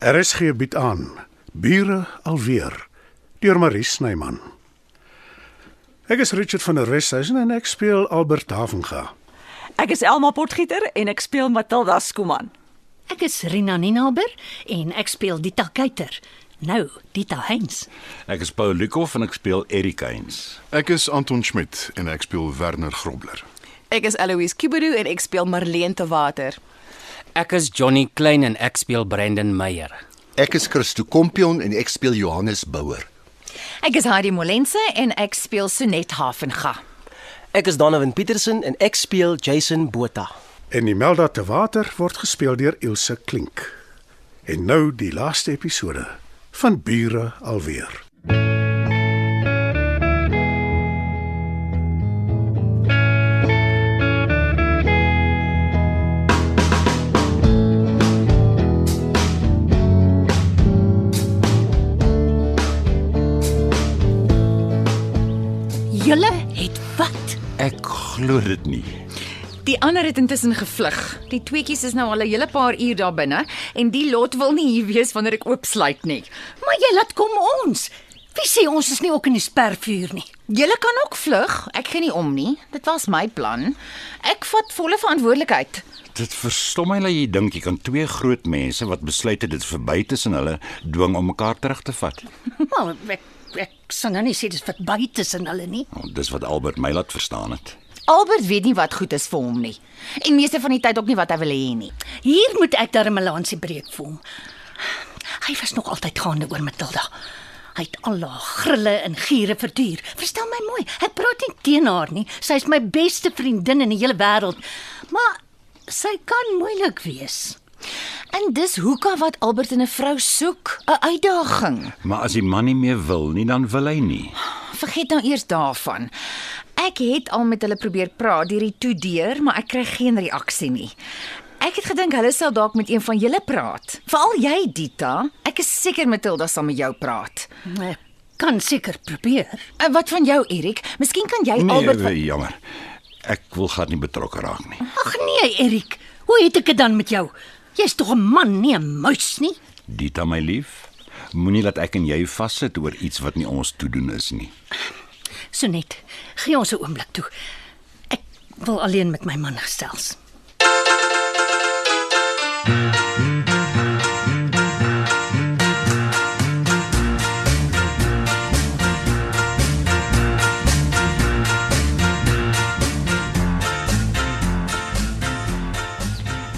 RSG bied aan Bure alweer deur Marie Snyman. Ek is Richard van der Westhuizen en ek speel Albert Havenga. Ek is Elma Potgieter en ek speel Matilda Skuman. Ek is Rina Ninalber en ek speel Dita Kuyter. Nou, Dita Heinz. Ek is Paul Lukhof en ek speel Erik Heinz. Ek is Anton Schmidt en ek speel Werner Grobler. Ek is Eloise Kibedu en ek speel Marlene te Water. Ek is Johnny Klein en ek speel Brendan Meyer. Ek is Christo Kompion en ek speel Johannes Bouwer. Ek is Heidi Molense en ek speel Sonet Havenga. Ek is Donovan Petersen en ek speel Jason Botha. En Imelda te water word gespeel deur Ilse Klink. En nou die laaste episode van Bure alweer. Julle glo dit nie. Die ander het intussen gevlug. Die tweetjies is nou al 'n hele paar uur daar binne en die lot wil nie hier wees wanneer ek oopsluit nie. Maar jy laat kom ons. Wie sê ons is nie ook in die spervuur nie? Julle kan ook vlug. Ek gee nie om nie. Dit was my plan. Ek vat volle verantwoordelikheid. Dit verstom my dat jy dink jy kan twee groot mense wat besluit het dit verby tussen hulle dwing om mekaar terug te vat. Maar ek ek sal nou nie sê dis verby tussen hulle nie. Oh, dis wat Albert my laat verstaan het. Albert weet nie wat goed is vir hom nie. En meeste van die tyd ook nie wat hy wil hê nie. Hier moet ek darem 'n lansie breek vir hom. Hy was nog altyd gaande oor Matilda. Hy het al haar grille en giere verduur. Verstel my mooi, ek praat nie teen haar nie. Sy is my beste vriendin in die hele wêreld. Maar sy kan moeilik wees. En dis hoeka wat Albert in 'n vrou soek, 'n uitdaging. Maar as die man nie meer wil nie, dan wil hy nie. Vergeet nou eers daarvan. Ek het al met hulle probeer praat deur die toe deur, maar ek kry geen reaksie nie. Ek het gedink hulle sal dalk met een van julle praat. Veral jy, Dita. Ek is seker Matilda sal met jou praat. Ek kan seker probeer. En wat van jou, Erik? Miskien kan jy Nee, Albert nee, jammer. Ek wil glad nie betrokke raak nie. Ag nee, Erik. Hoe het ek dit dan met jou? Jy's tog 'n man, nie 'n muis nie. Dita my lief, moenie laat ek en jy vassit oor iets wat nie ons toedoen is nie. Sonet, gee ons 'n oomblik toe. Ek wil alleen met my man gestels.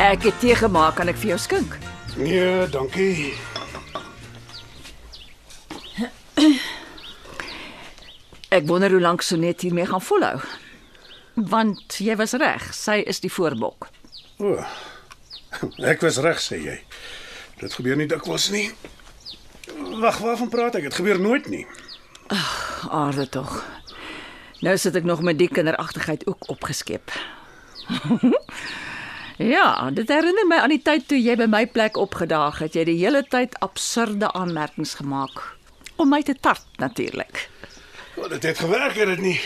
Ek het tee gemaak, kan ek vir jou skink? Nee, dankie. Ek wonder hoe lank Sonet hiermee gaan volhou. Want jy was reg, sy is die voorbok. O. Ek was reg sê jy. Dit gebeur nie dikwels nie. Wag, waarvan praat ek? Dit gebeur nooit nie. Aarde tog. Nou sit ek nog met die kinderagtigheid ook opgeskep. ja, dit herinner my aan die tyd toe jy by my plek opgedaag het. Jy het die hele tyd absurde aanmerkings gemaak om my te tart natuurlik. O, dit het gewerk, het dit nie.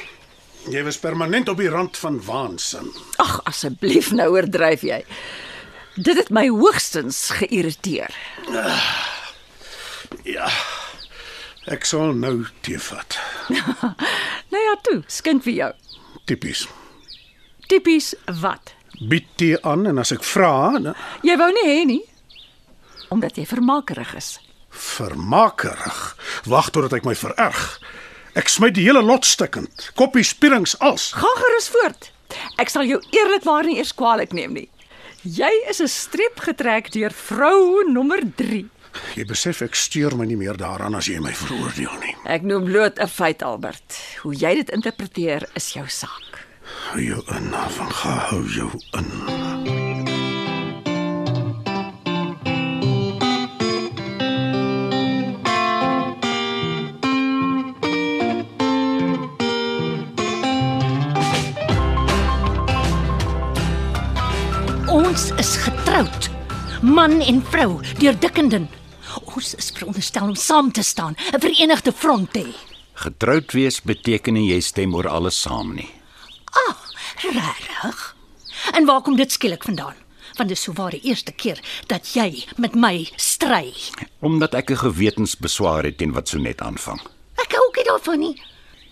Jy was permanent op die rand van waansin. Ag, asseblief nou oordryf jy. Dit het my hoogstens geïrriteer. Ja. Ek sal nou tee vat. Nou ja, toe, skink vir jou. Tipies. Tipies wat? Bied tee aan en as ek vra, dan Jy wou nie hê nie omdat jy vermakerig is. vermakerig. Wag totdat ek my vererg. Ek smy die hele lot stukkend. Koppie spierings als. Gaan gerus voort. Ek sal jou eerlikwaar nie eers kwaadlik neem nie. Jy is 'n streep getrek deur vrou nommer 3. Jy besef ek steur my nie meer daaraan as jy my veroordeel nie. Ek noem bloot 'n feit Albert. Hoe jy dit interpreteer is jou saak. Hou jou in, van hou jou in. Man en vrou deur Dickenden. Ons is veronderstel om saam te staan, 'n verenigde front te hê. Getroud wees beteken nie jy stem oor alles saam nie. Ah, regtig? En waar kom dit skielik vandaan? want dit is souwaar die eerste keer dat jy met my stry. Omdat ek 'n gewetensbeswaar het teen wat so net aanvang. Ek hou ook nie daarvan nie.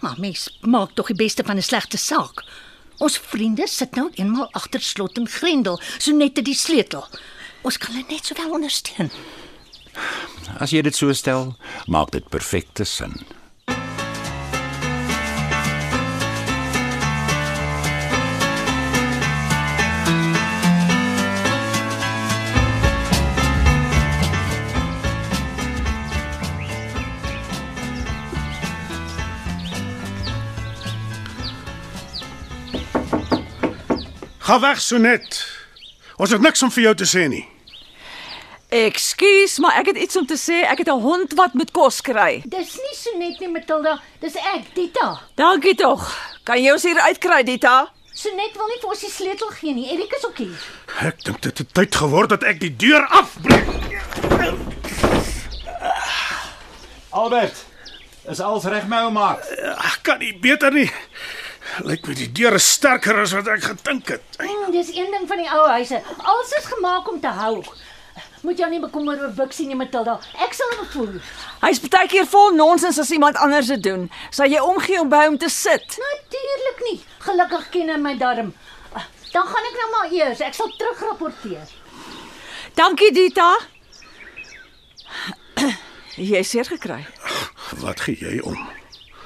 Maar mens maak tog die beste van 'n slegte saak. Ons vriende sit nou eenmal agter slot en grendel, so net te die sleutel. Ons kan hulle net sowel ondersteun. As jy dit so stel, maak dit perfekte sin. Ga weg, Sonet. Ons het niks om vir jou te sê nie. Ekskuus, maar ek het iets om te sê. Ek het 'n hond wat moet kos kry. Dis nie so net nie, Matilda. Dis ek, Dita. Dankie tog. Kan jy ons hier uitkry, Dita? So net wil nie vir ons die sleutel gee nie. Erik is ook hier. Ek dink dit het tyd geword dat ek die deur afbreek. Albert, is alles reg my ouma? Ek kan nie beter nie. Lyk my die deur is sterker as wat ek gedink het. Mm, dis een ding van die ou huise. Alles is gemaak om te hou. Moet jou nie bekommer oor Bixie nie, Matilda. Ek sal hom voel. Hy's baie keer vol nonsens as iemand anders dit doen. Sal jy omgee om by hom te sit? Natuurlik nie. Gelukkig ken hy my darm. Dan gaan ek nou maar eers. Ek sal terugrapporteer. Dankie, Dita. Jy seer gekry. Wat gee jy om?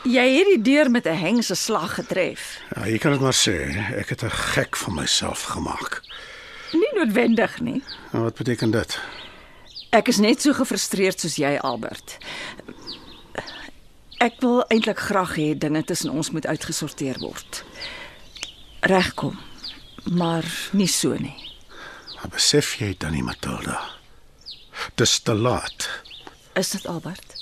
Jy het die deur met 'n hengse slag getref. Ja, jy kan dit maar sê. Ek het 'n gek van myself gemaak. Nie noodwendig nie. En wat beteken dit? Ek is net so gefrustreerd soos jy, Albert. Ek wil eintlik graag hê dinge tussen ons moet uitgesorteer word. Regkom. Maar nie so nie. Maar besef jy dan nie, Matilda? Dis te laat. Is dit Albert?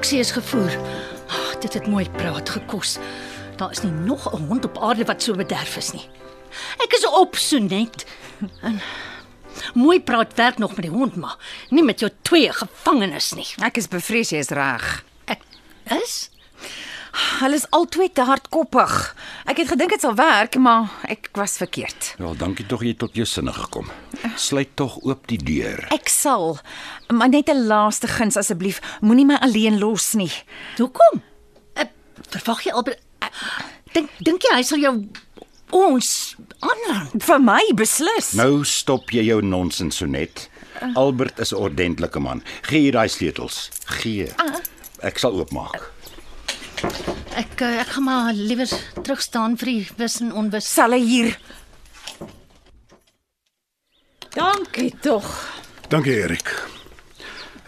Bixie is gevoer. Oh, dit het mooi praat gekos. Daar is nie nog 'n hond op aarde wat so bederf is nie. Ek is op so net. En mooi praat werk nog met die hond, maar nie met jou twee gevangenes nie. Ek is bevrees jy is reg. Ek is Hulle is albei te hardkoppig. Ek het gedink dit sal werk, maar ek was verkeerd. Wel, dankie tog jy het tot jou sinne gekom. Sluit tog oop die deur. Ek sal, maar net 'n laaste guns asseblief, moenie my alleen los nie. Hoekom? Ek verwag jy albei dink dink jy hy sal jou ons aanrand? Vir my beslis. Nou stop jy jou nonsens so net. Albert is 'n ordentlike man. Gee hier daai sleutels. Gee. Ek sal oopmaak. Ek eh, ek gaan maar liewer terug staan vir die wis en onwis. Sal hy hier. Dankie tog. Dankie, Erik.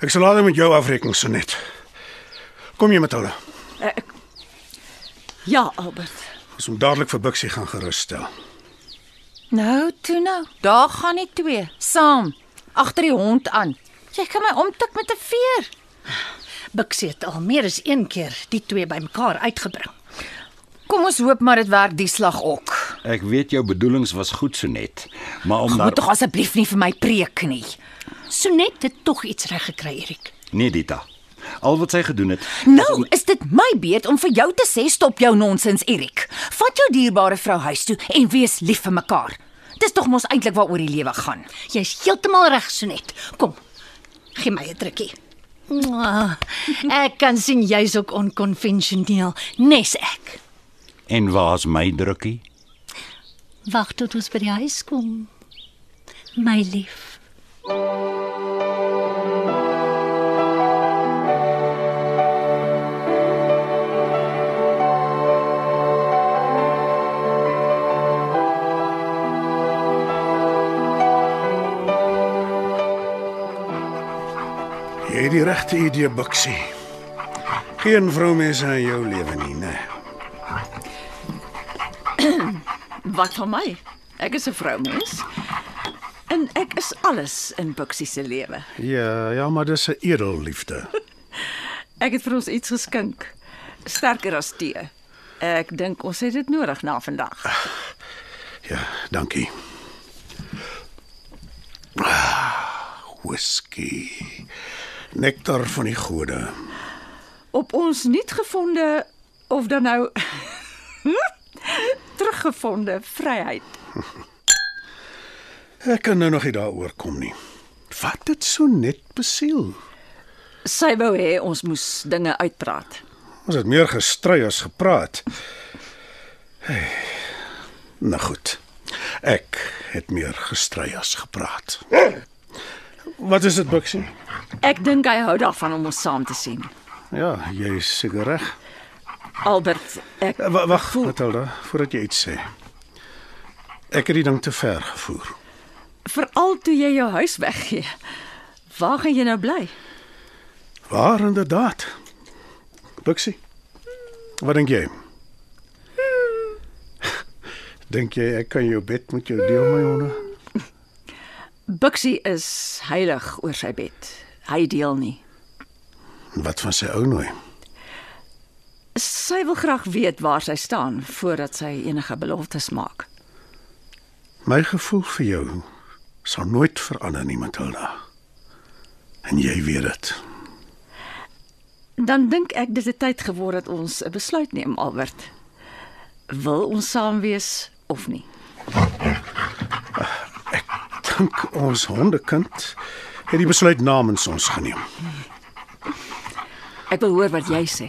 Ek sal later met jou afreken, Sonet. Kom jy, Matilda? Ja, Albert. Ons moet dadelik vir Bixie gaan gerusstel. Nou, toe nou. Daar gaan die twee saam agter die hond aan. Jy kan my omtik met 'n veer. Bixie het al meer as een keer die twee bymekaar uitgebring. Kom ons hoop maar dit werk die slag ook. Ek weet jou bedoelings was goed so net, maar om Moet daar tog asseblief nie vir my preek nie. Sonet het tog iets reg gekry, Erik. Nee, Dita. Al wat sy gedoen het, Nou is dit my beurt om vir jou te sê stop jou nonsens, Erik. Vat jou dierbare vrou huis toe en wees lief vir mekaar. Dis tog mos eintlik waaroor die lewe gaan. Jy's heeltemal reg, Sonet. Kom. Gee my 'n drukkie. Ek kan sien jy's ook onkonvensioneel, nes ek. en waar's my drukkie? Wag tot ons by die huis kom. My lief. Die regte idee, Bixie. Geen vroumense in jou lewe nie, né? Wat van my? Ek is 'n vroumens. En ek is alles in Bixie se lewe. Ja, ja, maar dis 'n edelliefde. Ek het vir ons iets geskink. Sterker as tee. Ek dink ons het dit nodig na vandag. Ja, dankie. Ah, whisky. Nektar van die gode. Op ons nuutgevonde of dan nou teruggevonde vryheid. Ek kan nou nog nie daaroor kom nie. Wat dit so net besiel. Sy wou hê ons moes dinge uitpraat. Ons het meer gestry as gepraat. Hey. Nou goed. Ek het meer gestry as gepraat. Wat is dit, Buxie? Ek dink hy hou daarvan om ons saam te sien. Ja, jy is seker reg. Albert, ek Wa- Wag, Matilda, voordat jy iets sê. Ek het die ding te ver gevoer. veral toe jy jou huis weggee. Waar gaan jy nou bly? Waar inderdaad. Buxie. Wat dink jy? Dink jy ek kan jou bed met jou deel my honde? Buxie is heilig oor sy bed. Hy deel nie. Wat van sy ou nooi? Sy wil graag weet waar sy staan voordat sy enige beloftes maak. My gevoel vir jou sal nooit verander nie, Matilda. En jy weet dit. Dan dink ek dis die tyd geword dat ons 'n besluit neem, Albert. Wil ons saam wees of nie? Dink ons hondekind het die besluit namens ons geneem. Ek wil hoor wat jy sê.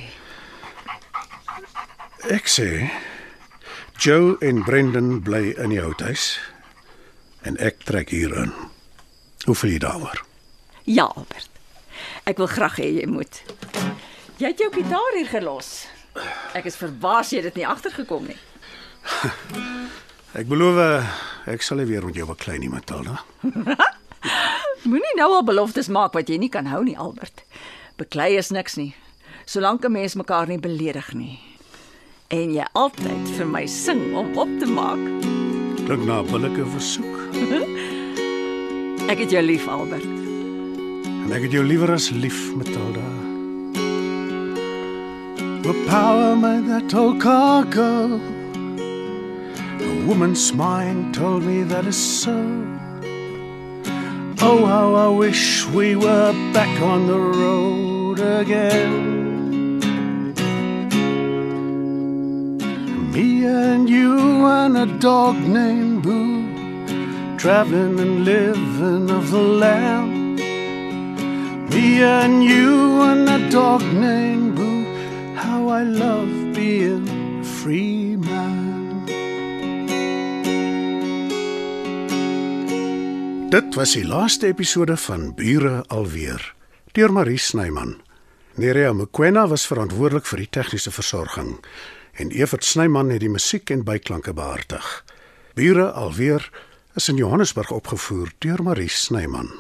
Ek sê Joe en Brendan bly in die houthuis en ek trek hier in. Hoe voel jy daaroor? Ja, Albert. Ek wil graag hê jy moet. Jy het jou gitaar hier gelos. Ek is verbaas jy het dit nie agtergekom nie. Ek beloof eh, ek sal nie weer met jou beklei nie, Matilda. Moenie nou al beloftes maak wat jy nie kan hou nie, Albert. Beklei is niks nie. Solank 'n mens mekaar nie beledig nie. En jy altyd vir my sing om op te maak. Klink na 'n billike versoek. Ek het jou lief, Albert. En ek het jou liewer as lief, Matilda. The power made that old car go. A woman's mind told me that is so. Oh, how I wish we were back on the road again. Me and you and a dog named Boo, traveling and living of the land. Me and you and a dog named Boo, how I love being a free man. Dit was die laaste episode van Bure alweer deur Marie Snyman. Nerea Mkwena was verantwoordelik vir die tegniese versorging en Evert Snyman het die musiek en byklanke behartig. Bure alweer is in Johannesburg opgevoer deur Marie Snyman.